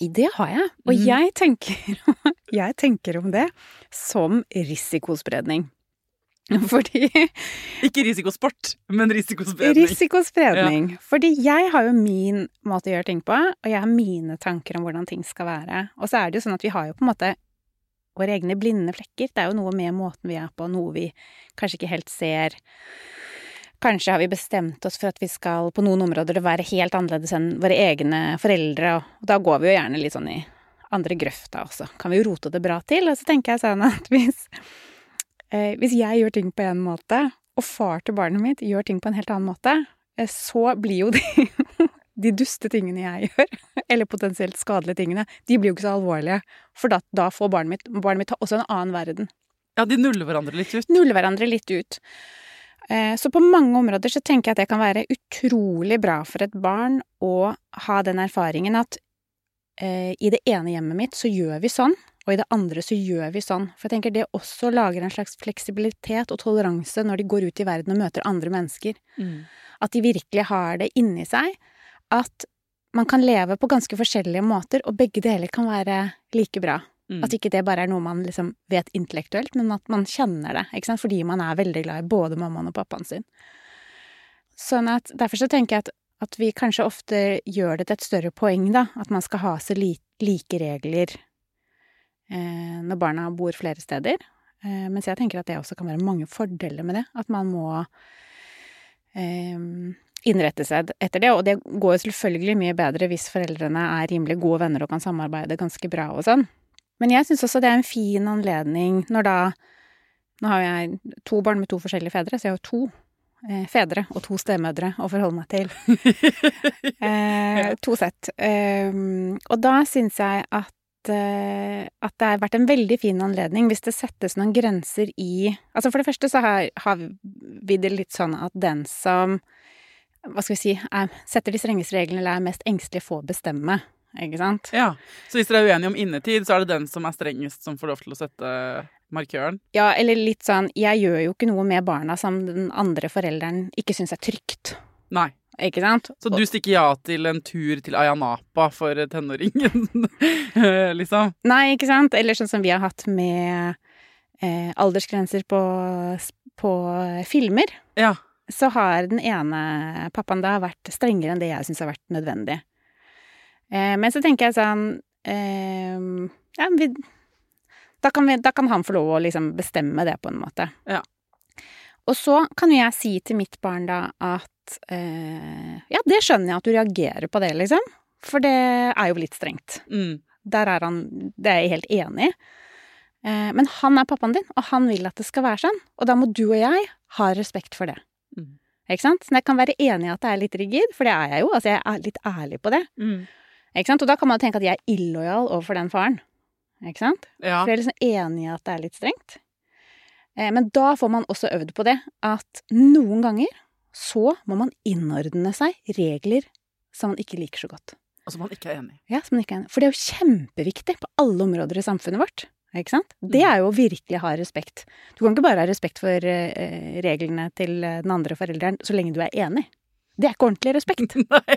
Det har jeg. Og mm. jeg, tenker, jeg tenker om det som risikospredning. Fordi Ikke risikosport, men risikospredning. Risikospredning. Fordi jeg har jo min måte å gjøre ting på, og jeg har mine tanker om hvordan ting skal være. Og så er det jo sånn at vi har jo på en måte våre egne blinde flekker. Det er jo noe med måten vi er på, noe vi kanskje ikke helt ser. Kanskje har vi bestemt oss for at vi skal på noen områder være helt annerledes enn våre egne foreldre, og da går vi jo gjerne litt sånn i andre grøfta også. Kan vi jo rote det bra til. Og så tenker jeg sånn at hvis, eh, hvis jeg gjør ting på en måte, og far til barnet mitt gjør ting på en helt annen måte, eh, så blir jo de, de duste tingene jeg gjør, eller potensielt skadelige tingene, de blir jo ikke så alvorlige. For da, da får barnet mitt, barnet mitt også en annen verden. Ja, de nuller hverandre litt ut. Nuller hverandre litt ut. Eh, Så på mange områder så tenker jeg at det kan være utrolig bra for et barn å ha den erfaringen at eh, i det ene hjemmet mitt så gjør vi sånn, og i det andre så gjør vi sånn. For jeg tenker det også lager en slags fleksibilitet og toleranse når de går ut i verden og møter andre mennesker. At de virkelig har det inni seg. At man kan leve på ganske forskjellige måter, og begge deler kan være like bra. Mm. At ikke det bare er noe man liksom vet intellektuelt, men at man kjenner det, ikke sant? fordi man er veldig glad i både mammaen og pappaen sin. Sånn at derfor så tenker jeg at, at vi kanskje ofte gjør det til et større poeng, da, at man skal ha så li, like regler eh, når barna bor flere steder. Eh, mens jeg tenker at det også kan være mange fordeler med det. At man må eh, innrette seg etter det. Og det går jo selvfølgelig mye bedre hvis foreldrene er rimelig gode venner og kan samarbeide ganske bra og sånn. Men jeg syns også det er en fin anledning når da Nå har jeg to barn med to forskjellige fedre, så jeg har to eh, fedre og to stemødre å forholde meg til. eh, to sett. Eh, og da syns jeg at eh, at det har vært en veldig fin anledning hvis det settes noen grenser i Altså for det første så har, har vi det litt sånn at den som hva skal vi si, er, setter de strengeste reglene eller er mest engstelig, får bestemme. Ikke sant? Ja, Så hvis dere er uenige om innetid, så er det den som er strengest, som får lov til å sette markøren? Ja, eller litt sånn Jeg gjør jo ikke noe med barna som den andre forelderen ikke syns er trygt. Nei. Ikke sant? Så du stikker ja til en tur til Ayanapa for tenåringen, liksom? Nei, ikke sant? Eller sånn som vi har hatt med eh, aldersgrenser på, på filmer. Ja. Så har den ene pappaen da vært strengere enn det jeg syns har vært nødvendig. Eh, men så tenker jeg sånn eh, Ja, vi, da, kan vi, da kan han få lov å liksom bestemme det, på en måte. Ja. Og så kan jo jeg si til mitt barn da at eh, Ja, det skjønner jeg at du reagerer på det, liksom. For det er jo litt strengt. Mm. Der er han Det er jeg helt enig i. Eh, men han er pappaen din, og han vil at det skal være sånn. Og da må du og jeg ha respekt for det. Mm. Ikke sant? Så jeg kan være enig i at det er litt rigid, for det er jeg jo. Altså, jeg er litt ærlig på det. Mm. Ikke sant? Og da kan man tenke at jeg er illojal overfor den faren. Ikke sant? Ja. For jeg er liksom enig i at det er litt strengt. Eh, men da får man også øvd på det, at noen ganger så må man innordne seg regler som man ikke liker så godt. Og som man ikke er enig i. Ja, som man ikke er enig. For det er jo kjempeviktig på alle områder i samfunnet vårt. Ikke sant? Det er jo å virkelig ha respekt. Du kan ikke bare ha respekt for eh, reglene til eh, den andre forelderen så lenge du er enig. Det er ikke ordentlig respekt. Nei.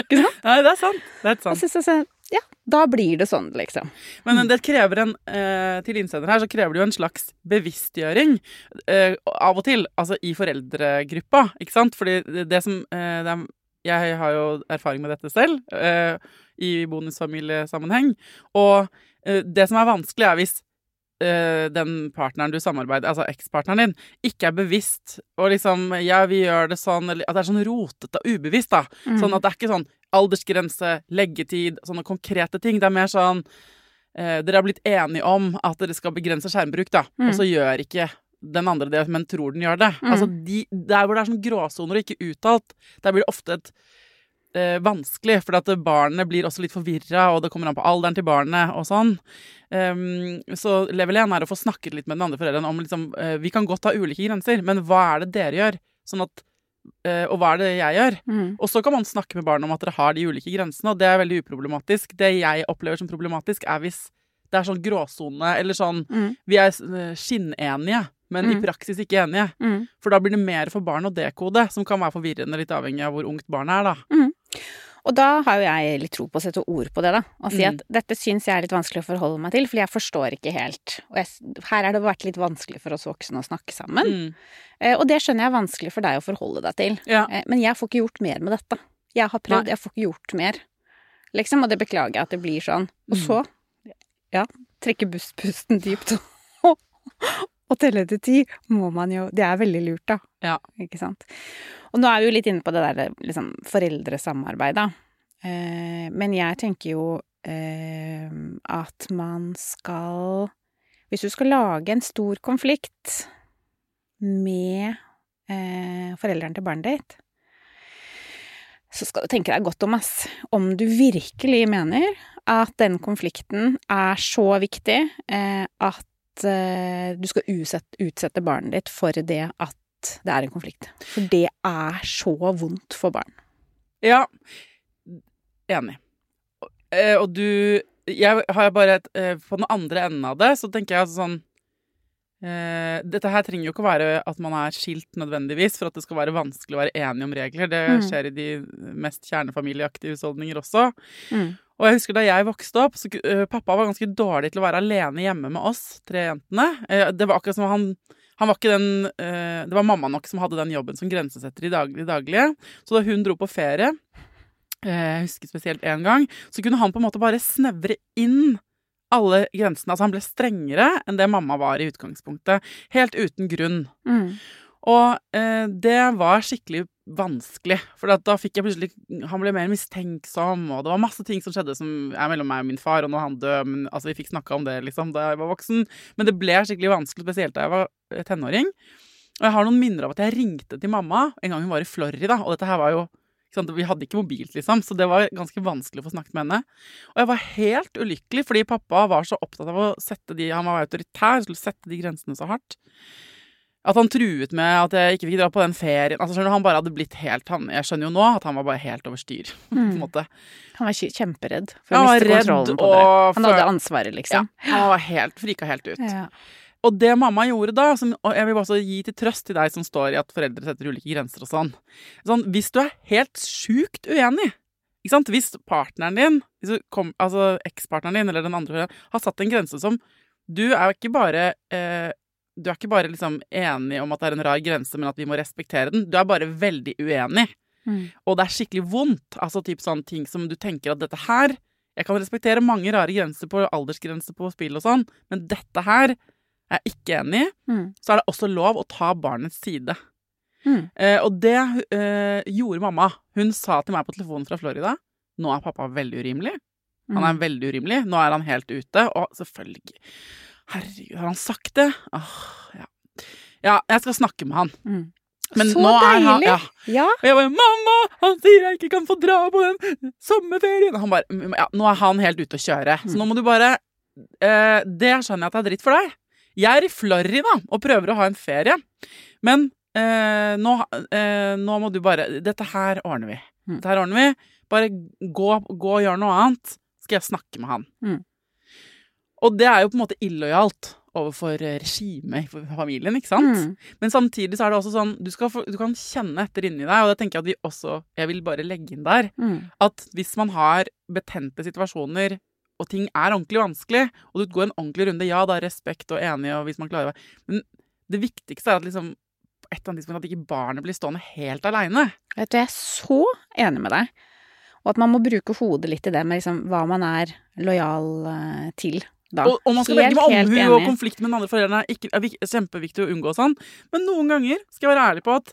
Ikke sant? Nei, det er sant. Det er sant. Jeg altså, ja, da blir det sånn, liksom. Men det krever en eh, Til innsender her så krever det jo en slags bevisstgjøring eh, av og til, altså i foreldregruppa, ikke sant? Fordi det, det som eh, det er, Jeg har jo erfaring med dette selv, eh, i bonusfamiliesammenheng. Og eh, det som er vanskelig, er hvis den partneren du samarbeider, altså ekspartneren din, ikke er bevisst og liksom Ja, vi gjør det sånn, eller at det er sånn rotete og ubevisst, da. Sånn at det er ikke sånn aldersgrense, leggetid, sånne konkrete ting. Det er mer sånn eh, Dere har blitt enige om at dere skal begrense skjermbruk, da, og så gjør ikke den andre det, men tror den gjør det. Altså de, Der hvor det er sånn gråsoner og ikke uttalt, der blir det ofte et eh, vanskelig, for at barnet blir også litt forvirra, og det kommer an på alderen til barnet og sånn. Um, så level 1 er å få snakket litt med den andre forelderen om liksom eh, Vi kan godt ha ulike grenser, men hva er det dere gjør? Sånn at eh, Og hva er det jeg gjør? Mm. Og så kan man snakke med barnet om at dere har de ulike grensene, og det er veldig uproblematisk. Det jeg opplever som problematisk, er hvis det er sånn gråsone, eller sånn Mm. Vi er eh, skinnenige, men i Mm. praksis ikke enige. Mm. For da blir det mer for barn å dekode, som kan være forvirrende, litt avhengig av hvor ungt barnet er, da. Og da har jo jeg litt tro på å sette ord på det, da. Og si Mm. at dette syns jeg er litt vanskelig å forholde meg til, fordi jeg forstår ikke helt. Og jeg, her har det vært litt vanskelig for oss voksne å snakke sammen. Mm. Eh, og det skjønner jeg er vanskelig for deg å forholde deg til. Ja. Eh, men jeg får ikke gjort mer med dette. Jeg har prøvd, Nei. jeg får ikke gjort mer. Liksom, og det beklager jeg at det blir sånn. Og Mm. så, ja, trekke bustpusten dypt og, og telle til ti må man jo Det er veldig lurt, da. Ja. Ikke sant. Og nå er vi jo litt inne på det der liksom foreldresamarbeid, da. Eh, men jeg tenker jo eh, at man skal Hvis du skal lage en stor konflikt med eh, foreldrene til barnet ditt, så skal du tenke deg godt om, ass. Om du virkelig mener at den konflikten er så viktig eh, at du skal utsette, barnet ditt for det at det er en konflikt. For det er så vondt for barn. Ja, enig. Eh, og du Jeg har bare et eh, På den andre enden av det, så tenker jeg altså sånn eh, Dette her trenger jo ikke å være at man er skilt nødvendigvis for at det skal være vanskelig å være enige om regler. Det Mm. skjer i de mest kjernefamilieaktige husholdninger også. Mm. Og jeg husker da jeg vokste opp, så uh, pappa var ganske dårlig til å være alene hjemme med oss tre jentene. Eh, det var akkurat som han han var ikke den Det var mamma nok som hadde den jobben som grensesetter i daglig, daglige. Så da hun dro på ferie, jeg husker spesielt én gang, så kunne han på en måte bare snevre inn alle grensene. Altså han ble strengere enn det mamma var i utgangspunktet. Helt uten grunn. Mm. Og eh, det var skikkelig vanskelig, for da fikk jeg plutselig Han ble mer mistenksom, og det var masse ting som skjedde som er mellom meg og min far, og når han døde men, Altså, vi fikk snakka om det, liksom, da jeg var voksen, men det ble skikkelig vanskelig, spesielt da jeg var eh, tenåring. Og jeg har noen minner av at jeg ringte til mamma en gang hun var i Florida, og dette her var jo Vi hadde ikke mobilt, liksom, så det var ganske vanskelig å få snakket med henne. Og jeg var helt ulykkelig fordi pappa var så opptatt av å sette de Han var autoritær, skulle sette de grensene så hardt. At han truet med at jeg ikke fikk dra på den ferien. Altså, skjønner du, Han bare hadde blitt helt han, Jeg skjønner jo nå at han var bare helt over styr. Mm. Han var kjemperedd for å miste kontrollen på det. Han hadde ansvaret, liksom. Ja, han var helt, frika helt ut. Ja. Og det mamma gjorde da, som, og jeg vil også gi til trøst til deg som står i at foreldre setter ulike grenser og sånn Sånn, Hvis du er helt sjukt uenig ikke sant? Hvis partneren din, hvis du kom, altså ekspartneren din eller den andre, har satt en grense som Du er ikke bare eh, Du er ikke bare liksom enig om at det er en rar grense, men at vi må respektere den. Du er bare veldig uenig. Mm. Og det er skikkelig vondt. Altså typ sånne ting som du tenker at dette her Jeg kan respektere mange rare grenser på aldersgrenser på spill og sånn, men dette her er ikke enig. Mm. Så er det også lov å ta barnets side. Mm. Eh, og det eh, gjorde mamma. Hun sa til meg på telefonen fra Florida nå er pappa veldig urimelig. Han er Mm. veldig urimelig. Nå er han helt ute. Og selvfølgelig Herregud, har han sagt det? Åh, ja. ja, jeg skal snakke med han. Mm. Men Så nå er han deilig! ja. Ja. Og jeg bare 'Mamma, han sier jeg ikke kan få dra på den sommerferien!' Og han bare Ja, nå er han helt ute å kjøre. Så nå må du bare eh, Det skjønner jeg at det er dritt for deg. Jeg er i Florida og prøver å ha en ferie. Men eh, nå, eh, nå må du bare Dette her ordner vi. Mm. Dette her ordner vi. Bare gå, gå og gjør noe annet, skal jeg snakke med han. Mm. Og det er jo på en måte illojalt overfor eh, regimet i familien, ikke sant? Mm. Men samtidig så er det også sånn du, skal få, du kan kjenne etter inni deg, og det tenker jeg at vi også Jeg vil bare legge inn der Mm. at hvis man har betente situasjoner, og ting er ordentlig vanskelig, og du går en ordentlig runde, ja, da respekt og enig, og hvis man klarer være Men det viktigste er at liksom på et eller annet tidspunkt at ikke barnet blir stående helt aleine. Vet du, jeg er så enig med deg. Og at man må bruke hodet litt i det med liksom hva man er lojal eh, til da. Og, og man skal Helt, velge med omhu, og konflikt med den andre foreldrene. ikke, er kjempeviktig å unngå sånn. Men noen ganger skal jeg være ærlig på at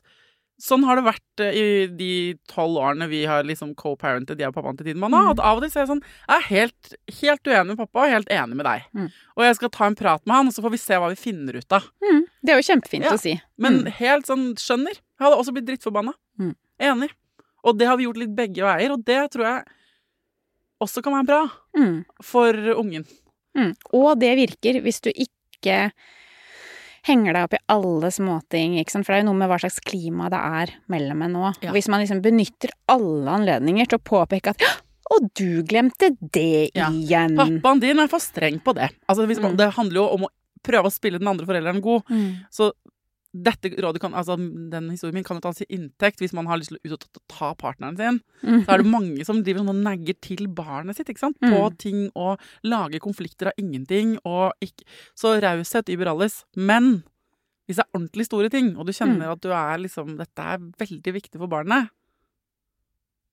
sånn har det vært eh, i de tolv årene vi har liksom co-parented, jeg og pappaen til Tidemann. Mm. At av og til så er jeg sånn Jeg er helt, helt uenig med pappa og helt enig med deg. Mm. Og jeg skal ta en prat med han, og så får vi se hva vi finner ut av. Mm. Det er jo kjempefint Ja. å si. Men Mm. helt sånn skjønner. Jeg hadde også blitt drittforbanna. Mm. Enig. Og det har vi gjort litt begge veier, og det tror jeg også kan være bra Mm. for ungen. Mm. Og det virker hvis du ikke henger deg opp i alle småting, ikke sant? For det er jo noe med hva slags klima det er mellom en nå. Ja. Hvis man liksom benytter alle anledninger til å påpeke at «Ja, og du glemte det Ja. igjen. Pappaen din er for streng på det. Altså, man, Mm. Det handler jo om å prøve å spille den andre forelderen god. Mm. Så dette rådet kan, altså den historien min kan jo tas til inntekt hvis man har lyst til å ut og ta- partneren sin. Mm. Så er det mange som driver sånn og negger til barnet sitt, ikke sant? På Mm. ting og lager konflikter av ingenting og ikke Så raushet über alles. Men hvis det er ordentlig store ting, og du kjenner Mm. at du er liksom Dette er veldig viktig for barnet,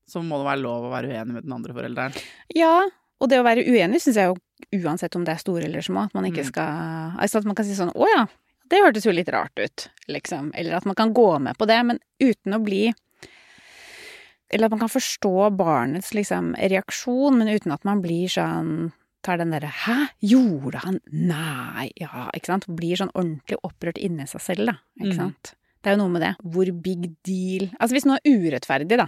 så må det være lov å være uenig med den andre forelderen. Ja, og det å være uenig syns jeg jo uansett om det er store eller små, at man ikke Mm. skal Altså at man kan si sånn å ja, det hørtes jo litt rart ut, liksom. Eller at man kan gå med på det, men uten å bli Eller at man kan forstå barnets liksom reaksjon, men uten at man blir sånn Tar den derre 'hæ, gjorde han Nei, ja', ikke sant? Blir sånn ordentlig opprørt inni seg selv, da. Ikke Mm. sant? Det er jo noe med det. Hvor big deal Altså hvis noe er urettferdig, da.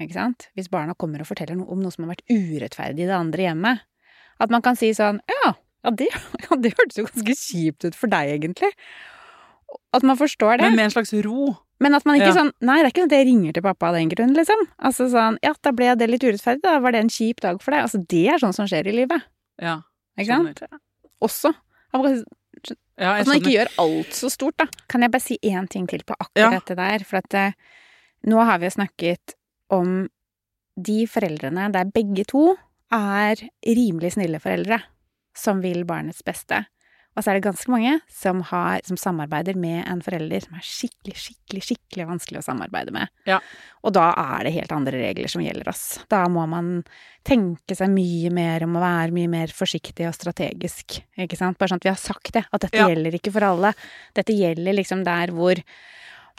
Ikke sant? Hvis barna kommer og forteller noe om noe som har vært urettferdig i det andre hjemmet. At man kan si sånn Ja, ja det, ja, det hørtes jo ganske kjipt ut for deg, egentlig. At man forstår det. Men med en slags ro. Men at man ikke Ja. sånn Nei, det er ikke sånn at jeg ringer til pappa av den grunn, liksom. Altså sånn Ja, da ble det litt urettferdig, da var det en kjip dag for deg. Altså det er sånn som skjer i livet. Ja. Ikke sant? Også. Ja At man ikke gjør alt så stort, da. Kan jeg bare si én ting til på Ja. akkurat det der? For at eh, nå har vi jo snakket om de foreldrene der begge to er rimelig snille foreldre som vil barnets beste. Og så er det ganske mange som, har, som samarbeider med en forelder som er skikkelig, skikkelig, skikkelig vanskelig å samarbeide med. Ja. Og da er det helt andre regler som gjelder oss. Da må man tenke seg mye mer om å være mye mer forsiktig og strategisk, ikke sant? Bare sånn at vi har sagt det, at dette Ja. gjelder ikke for alle. Dette gjelder liksom der hvor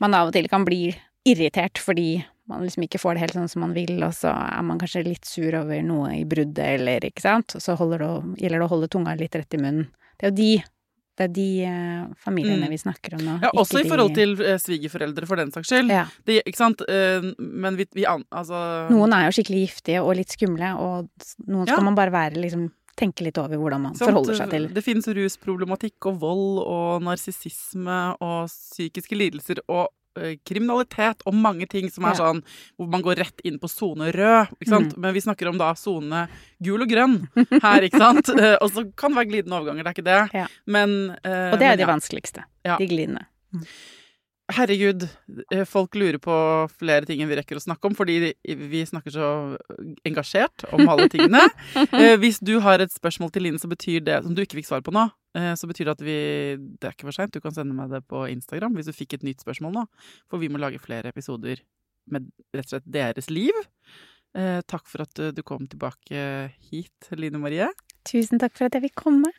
man av og til kan bli irritert fordi man liksom ikke får det helt sånn som man vil, og så er man kanskje litt sur over noe i bruddet, eller ikke sant, og så det å, gjelder det å holde tunga litt rett i munnen. Det er jo de, det er de eh, familiene Mm. vi snakker om nå. Ja, også i de- forhold til eh, svigerforeldre, for den saks skyld. ja. Det, ikke sant? Eh, men vi, vi an, Altså Noen er jo skikkelig giftige og litt skumle, og noen skal man bare være liksom tenke litt over hvordan man sånn, forholder seg til. Det finnes rusproblematikk og vold og narsissisme og psykiske lidelser og kriminalitet og mange ting som er sånn hvor man går rett inn på sone rød, ikke sant? Mm. Men vi snakker om da sone gul og grønn her, ikke sant? Eh, og så kan det være glidende overganger, det er ikke det. Ja. Men uh, Og det er men de ja. vanskeligste. Ja. De glidende. Herregud, eh, folk lurer på flere ting enn vi rekker å snakke om, fordi vi snakker så engasjert om alle tingene. Eh, Hvis du har et spørsmål til Line så betyr det, som du ikke fikk svar på nå, eh, så betyr det at vi Det er ikke for seint, du kan sende meg det på Instagram hvis du fikk et nytt spørsmål nå. For vi må lage flere episoder med rett og slett deres liv. Takk for at du kom tilbake hit, Line Marie. Tusen takk for at jeg fikk komme.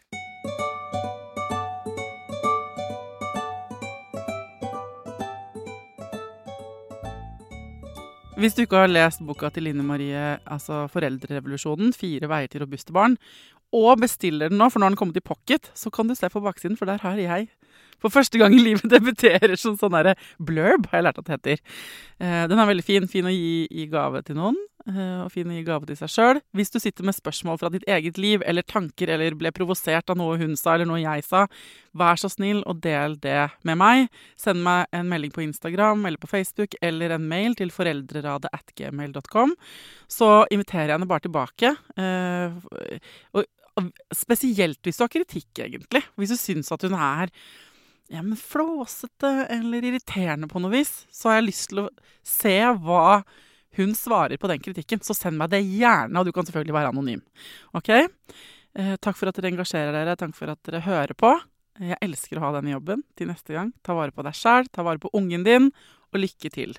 Hvis du ikke har lest boka til Line Marie, altså 'Foreldrerevolusjonen', 'Fire veier til robuste barn', og bestiller den nå, for nå har den kommet i pocket, så kan du se på baksiden, for der har jeg for første gang i livet debuterer som sånn derre blurb, har jeg lært at det heter. Eh, den er veldig fin. Fin å gi i gave til noen, eh, og fin å gi gave til seg sjøl. Hvis du sitter med spørsmål fra ditt eget liv, eller tanker, eller ble provosert av noe hun sa, eller noe jeg sa, vær så snill og del det med meg. Send meg en melding på Instagram eller på Facebook, eller en mail til foreldreradet at gmail.com. Så inviterer jeg henne bare tilbake. Eh, og, spesielt hvis du har kritikk, egentlig. Hvis du syns at hun er ja, men flåsete eller irriterende på noe vis, så har jeg lyst til å se hva hun svarer på den kritikken. Så send meg det gjerne, og du kan selvfølgelig være anonym. Ok? Eh, takk for at dere engasjerer dere, takk for at dere hører på. Jeg elsker å ha denne jobben til neste gang. Ta vare på deg sjæl, ta vare på ungen din, og lykke til.